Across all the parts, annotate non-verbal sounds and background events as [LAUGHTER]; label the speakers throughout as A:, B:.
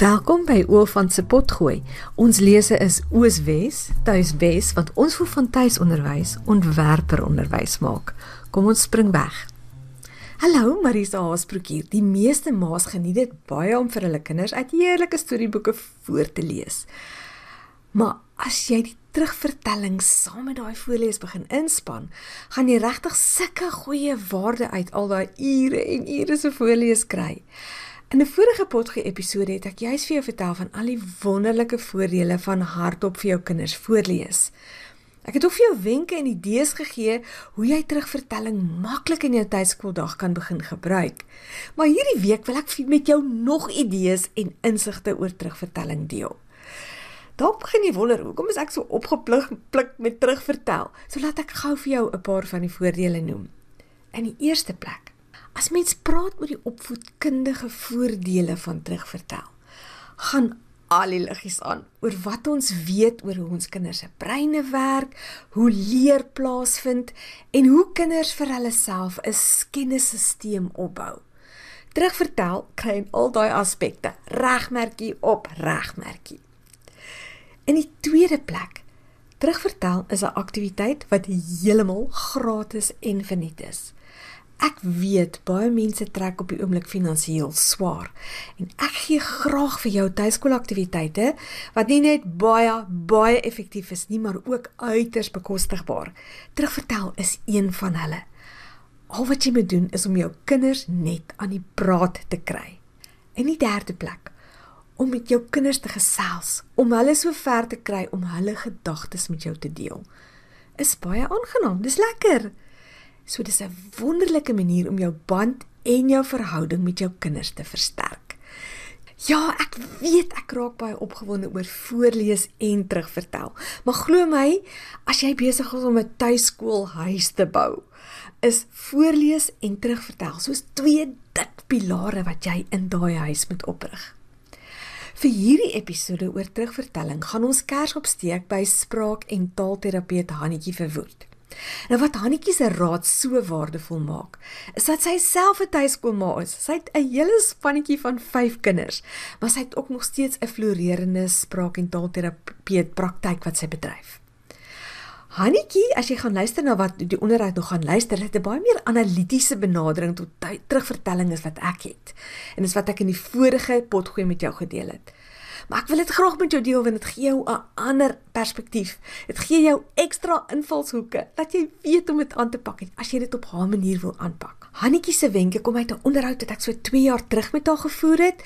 A: Welkom by Oofant se potgooi. Ons lese is Ooswes, Tuiswes wat ons vir van tuisonderwys ontwerper onderwys maak. Kom ons spring weg. Hallo Marisa Haasbroek hier. Die meeste ma's geniet dit baie om vir hulle kinders uit heerlike storieboeke voor te lees. Maar as jy die terugvertelling saam met daai voorlees begin inspann, gaan jy regtig sulke goeie waarde uit al daai ure en ure se voorlees kry. In 'n vorige potgoed episode het ek juis vir jou vertel van al die wonderlike voordele van hardop vir jou kinders voorlees. Ek het ook vir jou wenke en idees gegee hoe jy terugvertelling maklik in jou tuiskooldag kan begin gebruik. Maar hierdie week wil ek met jou nog idees en insigte oor terugvertelling deel. Daar begin jy wonder hoekom is ek so opgeplug pluk met terugvertel. So laat ek gou vir jou 'n paar van die voordele noem. In die eerste plek As mens praat oor die opvoedkundige voordele van terugvertel, gaan al die liggies aan oor wat ons weet oor hoe ons kinders se breine werk, hoe leer plaasvind en hoe kinders vir hulle self 'n kennisstelsel opbou. Terugvertel kry in al daai aspekte regmerkie op regmerkie. In die tweede plek, terugvertel is 'n aktiwiteit wat heeltemal gratis en verniet is. Ek weet baie mense trek op die oomblik finansiëel swaar en ek gee graag vir jou tuiskoolaktiwiteite wat nie net baie baie effektief is nie, maar ook uiters bekostigbaar. Terugvertel is een van hulle. Al wat jy moet doen is om jou kinders net aan die praat te kry. En die derde plek om met jou kinders te gesels, om hulle so ver te kry om hulle gedagtes met jou te deel. Is baie aangenaam. Dis lekker. So dis 'n wonderlike manier om jou band en jou verhouding met jou kinders te versterk. Ja, ek weet ek raak baie opgewonde oor voorlees en terugvertel. Maar glo my, as jy besig is om 'n tuiskool huis te bou, is voorlees en terugvertel soos twee dik pilare wat jy in daai huis moet oprig. Vir hierdie episode oor terugvertelling gaan ons kers opsteek by spraak en taalterapeut Hannetjie Verwoerd. Nou wat Hannetjie se raad so waardevol maak, is dat sy self 'n tuiskoolma is. Sy het 'n hele spannetjie van 5 kinders, maar sy het ook nog steeds 'n floreerende spraak- en taalterapeut praktyk wat sy bedryf. Hannetjie, as jy gaan luister na wat die onderhoud nog gaan luister, het 'n baie meer analitiese benadering tot terugvertelling as wat ek het. En dis wat ek in die vorige potgooi met jou gedeel het. Maar ek wil dit graag met jou deel want dit gee jou 'n ander perspektief. Dit gee jou ekstra invalshoeke dat jy weet om dit aan te pak as jy dit op haar manier wil aanpak. Hannetjie se wenke kom uit 'n onderhoud wat ek so 2 jaar terug met haar gevoer het.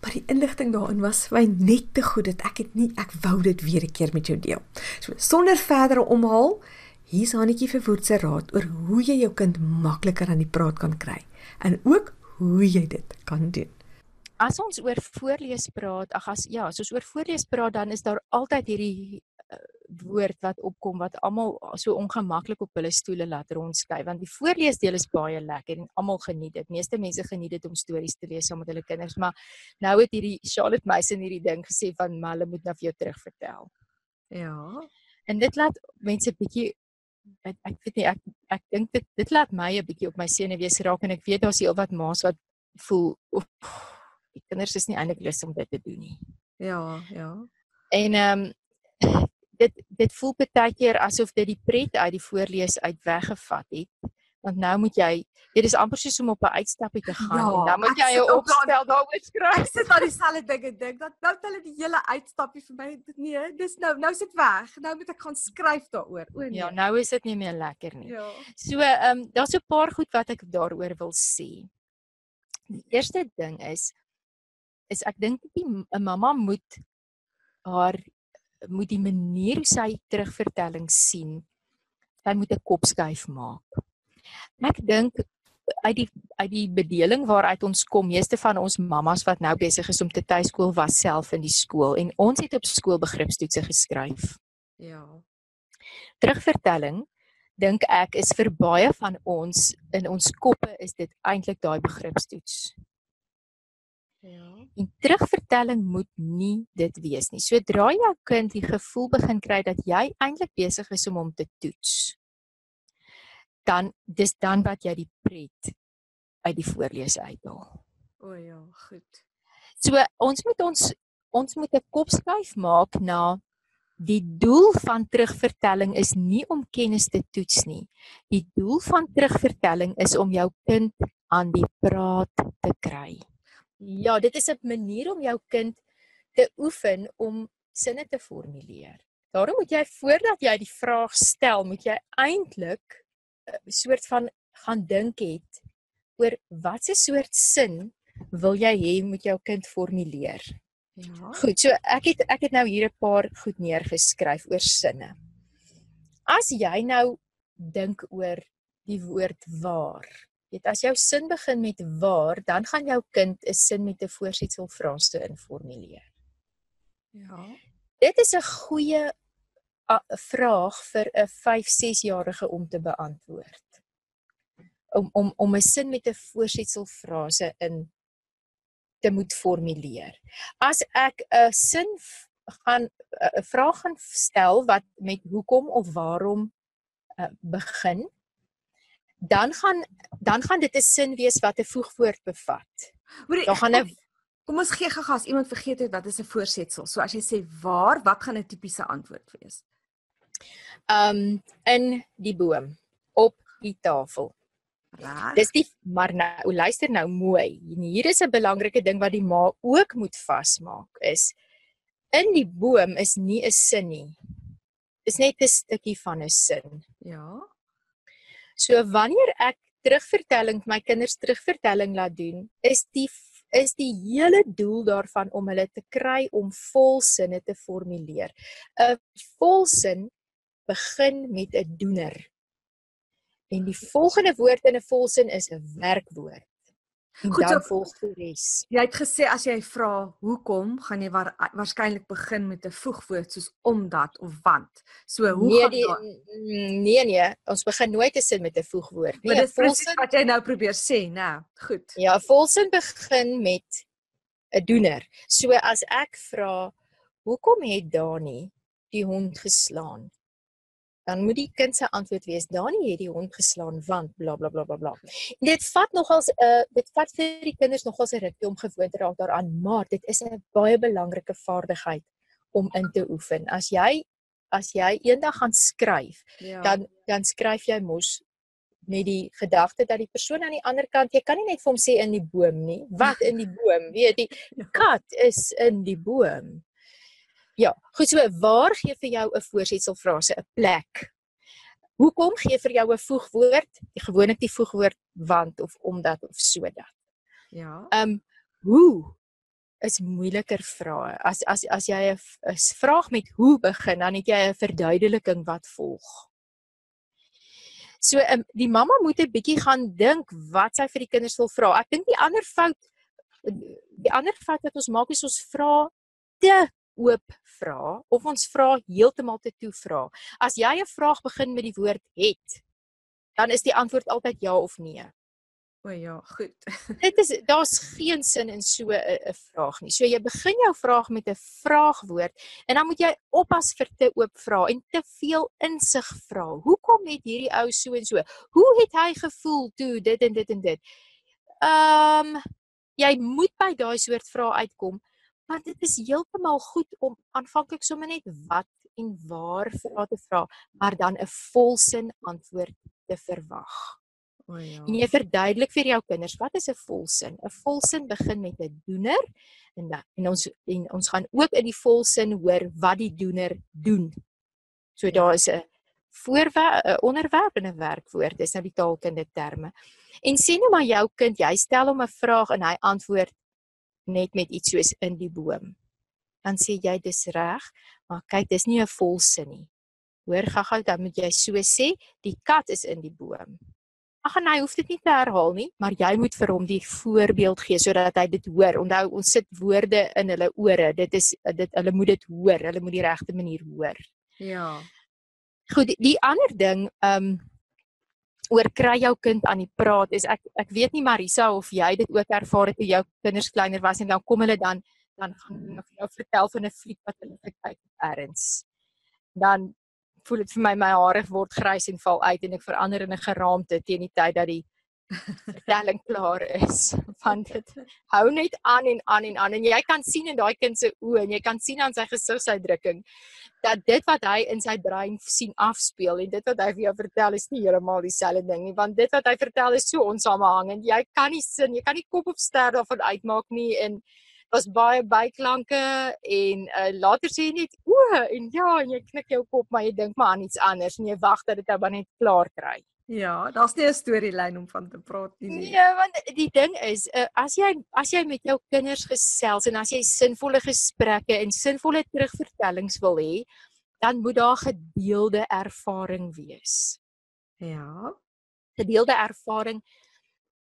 A: Maar die inligting daarin was vir my net te goed dat ek dit nie ek wou dit weer 'n keer met jou deel. So sonder verdere omhaal, hier's Hannetjie vir woordse raad oor hoe jy jou kind makliker aan die praat kan kry en ook hoe jy dit kan doen
B: as ons oor voorlees praat, ag as ja, as ons oor voorlees praat, dan is daar altyd hierdie uh, woord wat opkom wat almal so ongemaklik op hulle stoele laat rondskuif want die voorleesdeel is baie lekker en almal geniet dit. Meeste mense geniet dit om stories te lees saam met hulle kinders, maar nou het hierdie Charlotte Meisen hierdie ding gesê van hulle moet nou vir jou terugvertel.
A: Ja.
B: En dit laat mense bietjie ek ek weet nie ek ek dink dit dit laat my 'n bietjie op my senuwees raak en ek weet daar's heelwat ma's wat voel oef, die kinders is nie eintlik lus om dit te doen nie.
A: Ja, ja.
B: En ehm um, dit dit voel baie keer asof dit die pret uit die voorlees uit weggevat het. Want nou moet jy dit is amper soos om op 'n uitstappie te gaan ja, en dan moet jy jou opstel daaroor skryf.
A: Ek sit aan dieselfde ding en dink dat nou hulle die hele uitstappie vir my nee, dis nou nou sit weg. Nou moet ek gaan skryf daaroor. O nee.
B: Ja, nou is dit nie meer lekker nie. Ja. So ehm um, daar's 'n paar goed wat ek daaroor wil sê. Die eerste ding is is ek dink 'n mamma moet haar moet die manier hoe sy terugvertelling sien sy moet 'n kop skuif maak. Ek dink uit die uit die bedeling waaruit ons kom, meeste van ons mammas wat nou besig is om te tuiskool was self in die skool en ons het op skool begripstoetse geskryf.
A: Ja.
B: Terugvertelling dink ek is vir baie van ons in ons koppe is dit eintlik daai begripstoets. Ja. En terugvertelling moet nie dit wees nie. Sodra jou kind die gevoel begin kry dat jy eintlik besig is om hom te toets, dan dis dan wat jy die pret uit die voorlees uithaal.
A: O ja, goed.
B: So ons moet ons ons moet 'n kopskuif maak na die doel van terugvertelling is nie om kennis te toets nie. Die doel van terugvertelling is om jou kind aan die praat te kry. Ja, dit is 'n manier om jou kind te oefen om sinne te formuleer. Daarom moet jy voordat jy die vraag stel, moet jy eintlik 'n soort van gaan dink het oor watse soort sin wil jy hê moet jou kind formuleer. Ja. Goed, so ek het ek het nou hier 'n paar goed neergeskryf oor sinne. As jy nou dink oor die woord waar. Weet as jou sin begin met waar, dan gaan jou kind 'n sin met 'n voorsetselfrase informuleer. Ja. Dit is 'n goeie vraag vir 'n 5-6 jarige om te beantwoord. Om om om 'n sin met 'n voorsetselfrase in te moet formuleer. As ek 'n sin gaan 'n vraag gaan stel wat met hoekom of waarom uh, begin, dan gaan dan gaan dit 'n sin wees wat 'n voegwoord bevat.
A: Daar gaan 'n Kom ons gee gou gas iemand vergeet het wat is 'n voorsetsel. So as jy sê waar, wat gaan 'n tipiese antwoord wees?
B: Um in die boom op die tafel. Raak. Dis die maar nou luister nou mooi. Hier is 'n belangrike ding wat die ma ook moet vasmaak is in die boom is nie 'n sin nie. Dis net 'n stukkie van 'n sin. Ja. So wanneer ek terugvertelling my kinders terugvertelling laat doen, is die is die hele doel daarvan om hulle te kry om volsinne te formuleer. 'n Volsin begin met 'n doener. En die volgende woord in 'n volsin is 'n werkwoord. Goed, dan so, volg die res.
A: Jy het gesê as jy vra hoekom, gaan jy waar, waarskynlik begin met 'n voegwoord soos omdat of want. So hoe
B: nee,
A: gaan
B: die, mm, Nee nee, ons begin nooit 'n sin met 'n voegwoord
A: nie. Dit is presies wat jy nou probeer sê, né? Nou, goed.
B: Ja, volsin begin met 'n doener. So as ek vra hoekom het Dani die hond geslaan? Dan moet die kind se antwoord wees Dani het die hond geslaan want bla bla bla bla bla. En dit vat nogals 'n uh, dit vat vir die kinders nogals 'n rukkie om gewoon te raak daaraan, maar dit is 'n baie belangrike vaardigheid om in te oefen. As jy as jy eendag gaan skryf, ja. dan dan skryf jy mos met die gedagte dat die persoon aan die ander kant, jy kan nie net vir hom sê in die boom nie. Wat in die boom? Weet die [LAUGHS] ja. kat is in die boom. Ja, goed so, waar gee vir jou 'n voorsetselfrase 'n plek? Hoekom gee vir jou 'n voegwoord? Die gewoonlik die voegwoord want of omdat of sodat. Ja. Ehm um, hoe is moeiliker vrae. As as as jy 'n vraag met hoe begin, dan het jy 'n verduideliking wat volg. So um, die mamma moet 'n bietjie gaan dink wat sy vir die kinders wil vra. Ek dink die ander fout die ander fout wat ons maak is ons vra te oop vra of ons vra heeltemal te toe vra. As jy 'n vraag begin met die woord het, dan is die antwoord altyd ja of nee.
A: O ja, goed. [LAUGHS]
B: Dit is daar's geen sin in so 'n vraag nie. So jy begin jou vraag met 'n vraagwoord en dan moet jy oppas vir te oop vra en te veel insig vra. Hoekom het hierdie ou so en so? Hoe het hy gevoel toe dit en dit en dit? Ehm um, jy moet by daai soort vrae uitkom maar dit is heeltemal goed om aanvanklik sommer net wat en waar vra te vra, maar dan 'n volsin antwoord te verwag. O ja. En jy verduidelik vir jou kinders wat is 'n volsin? 'n Volsin begin met 'n doener en dan en ons en ons gaan ook in die volsin hoor wat die doener doen. So daar is 'n voorwerp, 'n onderwerp en 'n werkwoord. Dis nou die taalkundige terme. En sien nou maar jou kind, jy stel hom 'n vraag en hy antwoord net met iets soos in die boom. Dan sê jy dis reg, maar kyk, dis nie 'n volsin nie. Hoor gaga, dan moet jy so sê, die kat is in die boom. Ag nee, hy hoef dit nie te herhaal nie, maar jy moet vir hom die voorbeeld gee sodat hy dit hoor. Onthou, ons sit woorde in hulle ore. Dit is dit hulle moet dit hoor. Hulle moet die regte manier hoor. Ja. Goed, die, die ander ding, ehm um, oor kry jou kind aan die praat is ek ek weet nie Marisa of jy dit ook ervaar het toe jou kinders kleiner was en dan kom hulle dan dan gaan hulle vir jou vertel van 'n fliek wat hulle gekyk het erns. Dan voel dit vir my my hare word grys en val uit en ek verander in 'n geraamte teen die tyd dat die vertelling klaar is [LAUGHS] want dit hou net aan en aan en aan. En jy kan sien in daai kind se oë en jy kan sien aan sy gesigsuitdrukking dat dit wat hy in sy brein sien afspeel en dit wat hy vir jou vertel is nie heeltemal dieselfde ding nie want dit wat hy vertel is so onsamehangend jy kan nie sin jy kan nie kop op ster daarvan uitmaak nie en was baie byklanke en uh, later sê jy net o en ja en jy knik jou kop maar jy dink maar aan iets anders en jy wag dat dit nou net klaar kry.
A: Ja, daar's nie 'n storielyn om van te praat nie.
B: Nee, ja, want die ding is, uh, as jy as jy met jou kinders gesels en as jy sinvolle gesprekke en sinvolle terugvertellings wil hê, dan moet daar gedeelde ervaring wees.
A: Ja.
B: Gedeelde ervaring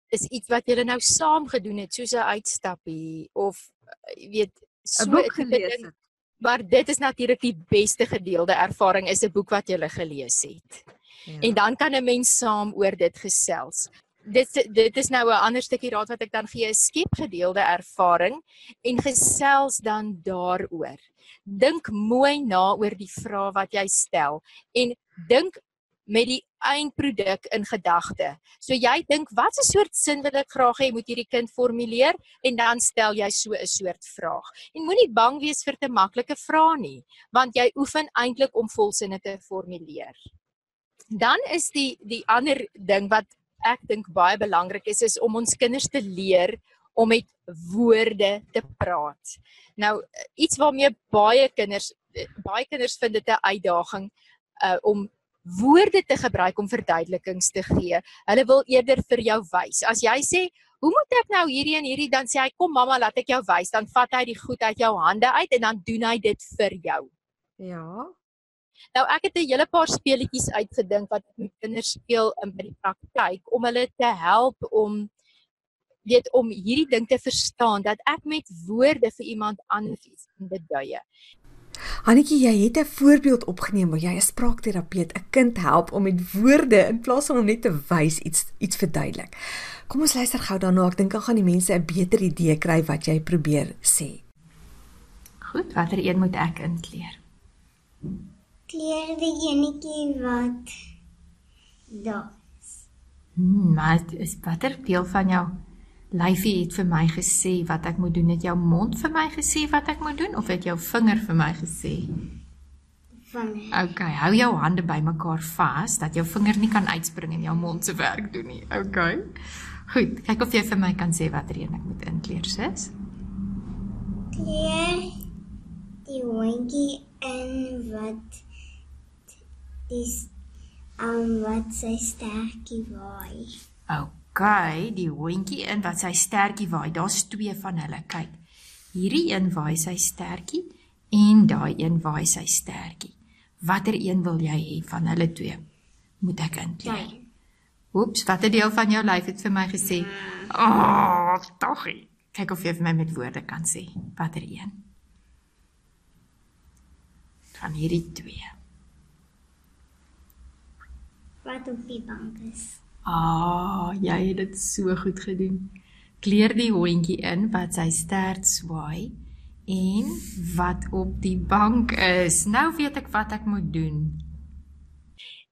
B: is iets wat julle nou saam gedoen het soos 'n uitstappie of eh, jy weet
A: so 'n boek gelees het.
B: Maar dit is natuurlik die beste gedeelde ervaring is 'n boek wat jy gelees het. Ja. En dan kan 'n mens saam oor dit gesels. Dit dit is nou 'n ander stukkie raad wat ek dan gee, skep gedeelde ervaring en gesels dan daaroor. Dink mooi na oor die vrae wat jy stel en dink met die eindproduk in gedagte. So jy dink wat 'n soort sin wil ek graag hê moet hierdie kind formuleer en dan stel jy so 'n soort vraag. En moenie bang wees vir te maklike vrae nie, want jy oefen eintlik om volsinne te formuleer. Dan is die die ander ding wat ek dink baie belangrik is is om ons kinders te leer om met woorde te praat. Nou iets waarmee baie kinders baie kinders vind dit 'n uitdaging uh om woorde te gebruik om verduidelikings te gee. Hulle wil eerder vir jou wys. As jy sê, "Hoe moet ek nou hierdie en hierdie?" dan sê hy, "Kom mamma, laat ek jou wys." Dan vat hy die goed uit jou hande uit en dan doen hy dit vir jou.
A: Ja.
B: Nou ek het 'n hele paar speletjies uitgedink wat met kinders speel in by die praktyk om hulle te help om weet om hierdie ding te verstaan dat ek met woorde vir iemand anders iets kan beduie.
A: Hannetjie, jy het 'n voorbeeld opgeneem waar jy 'n spraakterapeut 'n kind help om met woorde in plaas van om net te wys iets iets verduidelik. Kom ons luister gou daarna. Ek dink dan gaan die mense 'n beter idee kry wat jy probeer sê.
B: Goed, watter een moet ek inkleer?
C: Kleer die enetjie wat daar is.
B: Hmm, maar is watter deel van jou Lyfie het vir my gesê wat ek moet doen. Het jou mond vir my gesê wat ek moet doen of het jou vinger vir my gesê?
C: Vinger.
B: Okay, hou jou hande bymekaar vas dat jou vinger nie kan uitspring en jou mond se werk doen nie. Okay. Goed, kyk of jy vir my kan sê watter een ek moet inkleer, sis.
C: Kleer die hondjie in wat dis um wat sy sterkie waai.
B: Okay, die hondjie in wat sy stertjie waai. Daar's twee van hulle. Kyk. Hierdie een waai sy stertjie en daai een waai sy stertjie. Watter een wil jy hê van hulle twee? Moet ek inkleer? Oeps, watter deel van jou lyf het vir my gesê? Ag, oh, toggie. Kyk of jy vir my met woorde kan sê. Watter een? Van hierdie twee.
C: Wat op die bank is.
B: Ah, jy het dit so goed gedoen. Kleer die hondjie in wat sy stert swaai en wat op die bank is. Nou weet ek wat ek moet doen.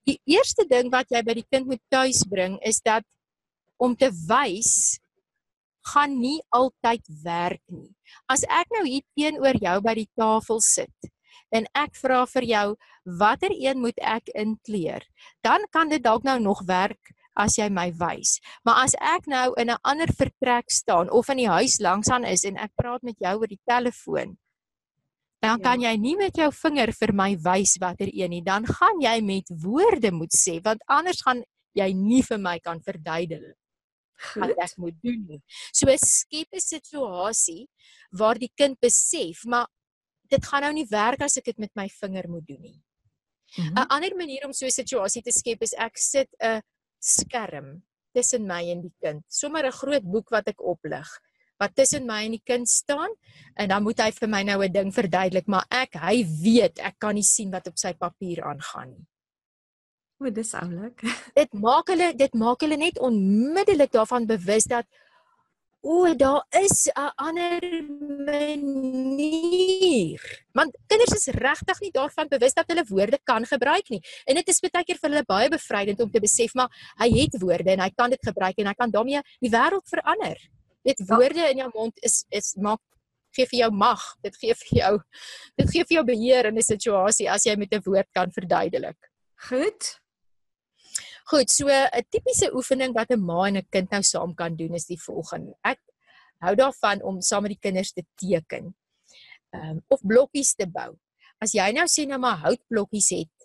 B: Die eerste ding wat jy by die kind moet tuisbring is dat om te wys gaan nie altyd werk nie. As ek nou hier teenoor jou by die tafel sit en ek vra vir jou watter een moet ek inkleer, dan kan dit dalk nou nog werk as jy my wys. Maar as ek nou in 'n ander vertrek staan of in die huis langs aan is en ek praat met jou oor die telefoon, dan ja. kan jy nie met jou vinger vir my wys watter een nie. Dan gaan jy met woorde moet sê want anders gaan jy nie vir my kan verduidelik wat ek moet doen nie. So skep 'n situasie waar die kind besef, maar dit gaan nou nie werk as ek dit met my vinger moet doen nie. 'n mm -hmm. ander manier om so 'n situasie te skep is ek sit 'n skerm tussen my en die kind. Sommige 'n groot boek wat ek oplig wat tussen my en die kind staan en dan moet hy vir my nou 'n ding verduidelik, maar ek hy weet ek kan nie sien wat op sy papier aangaan nie.
A: O, dis oulik. [LAUGHS]
B: dit maak hulle dit maak hulle net onmiddellik daarvan bewus dat o, daar is 'n ander manier. Want kinders is regtig nie daarvan bewus dat hulle woorde kan gebruik nie. En dit is baie keer vir hulle baie bevrydend om te besef maar hy het woorde en hy kan dit gebruik en hy kan daarmee die wêreld verander. Dit ja. woorde in jou mond is is maak gee vir jou mag. Dit gee vir jou dit gee vir jou beheer in 'n situasie as jy met 'n woord kan verduidelik.
A: Goed.
B: Goed, so 'n tipiese oefening wat 'n ma en 'n kind nou saam kan doen is die volgende. Ek hou daarvan om saam met die kinders te teken. Ehm um, of blokkies te bou. As jy nou sê nou maar houtblokkies het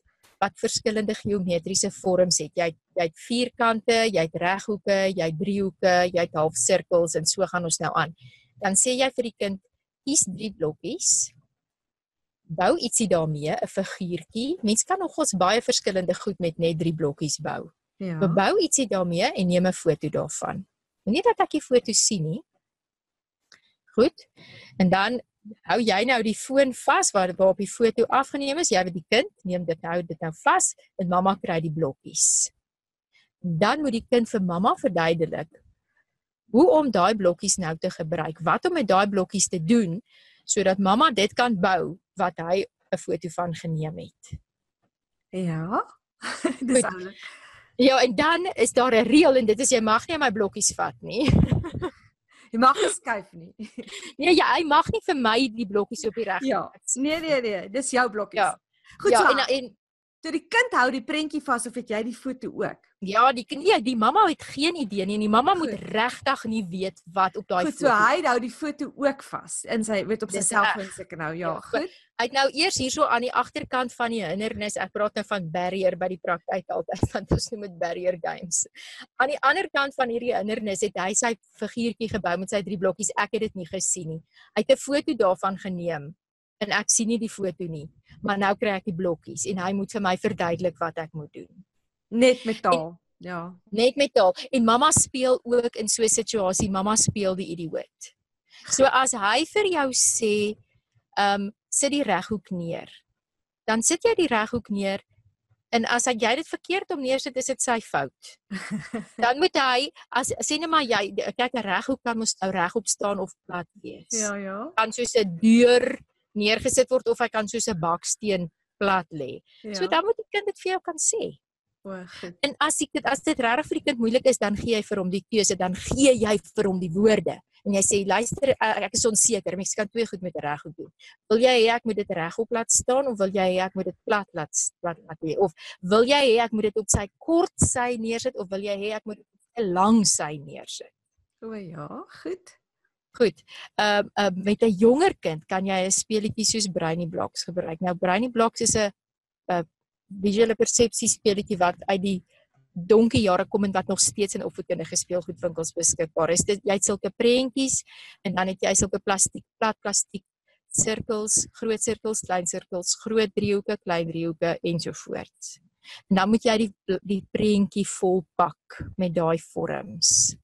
B: wat verskillende geometriese vorms het. Jy jy het vierkante, jy het reghoeke, jy het driehoeke, jy het halfsirkels en so gaan ons nou aan. Dan sê jy vir die kind, kies drie blokkies. Bou ietsie daarmee, 'n figuurtjie. Mens kan nogals baie verskillende goed met net drie blokkies bou. Ja. Bou ietsie daarmee en neem 'n foto daarvan. Nie dat ek die foto sien nie. Goed. En dan hou jy nou die foon vas waar waar op die foto afgeneem is. Jy weet die kind, neem dit nou dit nou vas en mamma kry die blokkies. Dan moet die kind vir mamma verduidelik hoe om daai blokkies nou te gebruik. Wat om met daai blokkies te doen sodat mamma dit kan bou wat hy 'n foto van geneem het.
A: Ja. [LAUGHS] Dis
B: Ja, en dan is daar 'n reël en dit is jy mag nie my blokkies vat nie. [LAUGHS]
A: Jy mag geskuif nie. [LAUGHS]
B: Nee, ja, hy mag nie vir my die blokkies op die reg.
A: Ja. Nee, nee, nee, dis jou blokkies.
B: Ja.
A: Goed
B: ja,
A: so.
B: En en
A: toe die kind hou die prentjie vas of het jy die foto ook?
B: Ja, die nee, die mamma het geen idee nie en die mamma moet regtig nie weet wat op daai
A: foto. Goed, so hy hou die foto ook vas in sy weet op sy selfoon seker nou. Ja, ja goed.
B: Hy het nou eers hierso aan die agterkant van die hindernis. Ek praat nou van barrier by die praktyk altyd [LAUGHS] want ons noem dit barrier games. Aan die ander kant van hierdie hindernis het hy sy figuurtjie gebou met sy drie blokkies. Ek het dit nie gesien nie. Hy het 'n foto daarvan geneem en ek sien nie die foto nie. Maar nou kry ek die blokkies en hy moet vir my verduidelik wat ek moet doen.
A: Net met taal. En, ja.
B: Net met taal. En mamma speel ook in so 'n situasie. Mamma speel die idioot. So as hy vir jou sê, ehm um, sit die reghoek neer. Dan sit jy die reghoek neer en as hy jy dit verkeerd om neersit, is dit sy fout. [LAUGHS] Dan moet hy as sê net maar jy kyk 'n reghoek kan mos nou regop staan of plat wees.
A: Ja, ja.
B: Kan soos 'n deur neergesit word of hy kan soos 'n baksteen plat lê. Ja. So dan moet die kind dit vir jou kan sê.
A: O, goed.
B: En as ek as dit regtig vir die kind moeilik is, dan gee jy vir hom die keuse, dan gee jy vir hom die woorde en jy sê luister eh, ek is onseker mens kan twee goed met reg doen wil jy hê ek moet dit reg op laat staan of wil jy hê ek moet dit plat laat plat laat hê of wil jy hê ek moet dit op sy kort sy neersit of wil jy hê ek moet dit op 'n lang sy neersit
A: o ja goed
B: goed ehm uh, uh, met 'n jonger kind kan jy 'n speletjie soos brainy blocks gebruik nou brainy blocks is 'n visuele persepsie speletjie wat uit die donkie jare kom en wat nog steeds in opvoedkundige speelgoedwinkels beskikbaar is. Dit jy het sulke prentjies en dan het jy sulke plastiek, plat plastiek sirkels, groot sirkels, klein sirkels, groot driehoeke, klein driehoeke ensovoorts. En dan moet jy die die prentjie volpak met daai vorms.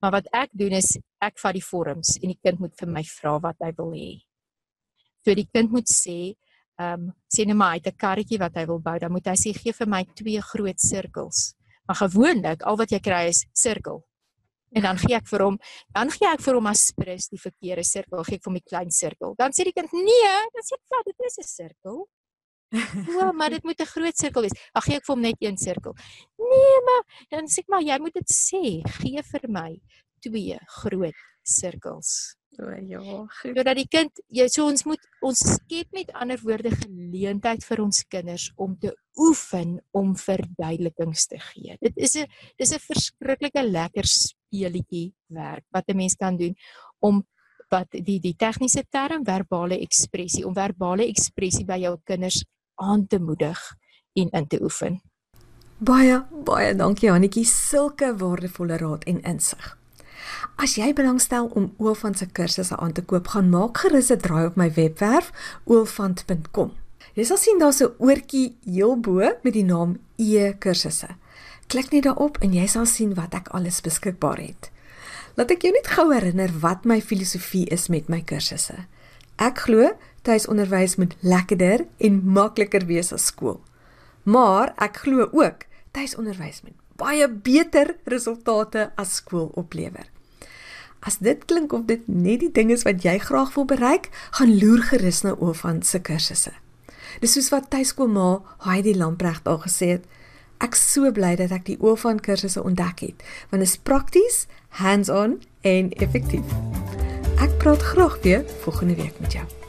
B: Maar wat ek doen is ek vat die vorms en die kind moet vir my vra wat hy wil hê. So die kind moet sê ehm um, sê net maar hy het 'n karretjie wat hy wil bou, dan moet hy sê gee vir my twee groot sirkels. Maar gewoonlik al wat jy kry is sirkel. En dan gee ek vir hom, dan gee ek vir hom as prins die verkeerde sirkel, gee ek vir hom die klein sirkel. Dan sê die kind: "Nee, dan sê ek vir dit is 'n sirkel." [LAUGHS] Ja, maar dit [LAUGHS] moet 'n groot sirkel wees. Ag gee ek vir hom net een sirkel. Nee, maar dan sê ek maar jy moet dit sê, gee vir my twee groot sirkels.
A: O ja,
B: goed. Sodat die kind, jy so ons moet ons skep met ander woorde geleentheid vir ons kinders om te oefen om verduidelikings te gee. Dit is 'n dis 'n verskriklike lekker speletjie werk wat 'n mens kan doen om wat die die tegniese term verbale ekspressie om verbale ekspressie by jou kinders aan te moedig en in te oefen.
A: Baie baie dankie Annetjie, sulke waardevolle raad en insig. As jy belangstel om Oofant se kursusse aan te koop, gaan maak gerus 'n draai op my webwerf oofant.com. Jy sal sien daar's 'n oortjie heel bo met die naam E-kursusse. Klik net daarop en jy sal sien wat ek alles beskikbaar het. Laat ek jou net gou herinner wat my filosofie is met my kursusse. Ek glo tuisonderwys moet lekkerder en makliker wees as skool. Maar ek glo ook tuisonderwys moet baie beter resultate as skool oplewer. As dit klink of dit net die ding is wat jy graag wil bereik, gaan loer gerus na Oofan se kursusse. Dis soos wat tuiskoolma Heidi Lamprecht al gesê het. Ek so bly dat ek die Oofan kursusse ontdek het, want dit is prakties, hands-on en effektief. Ek praat graag weer volgende week met jou.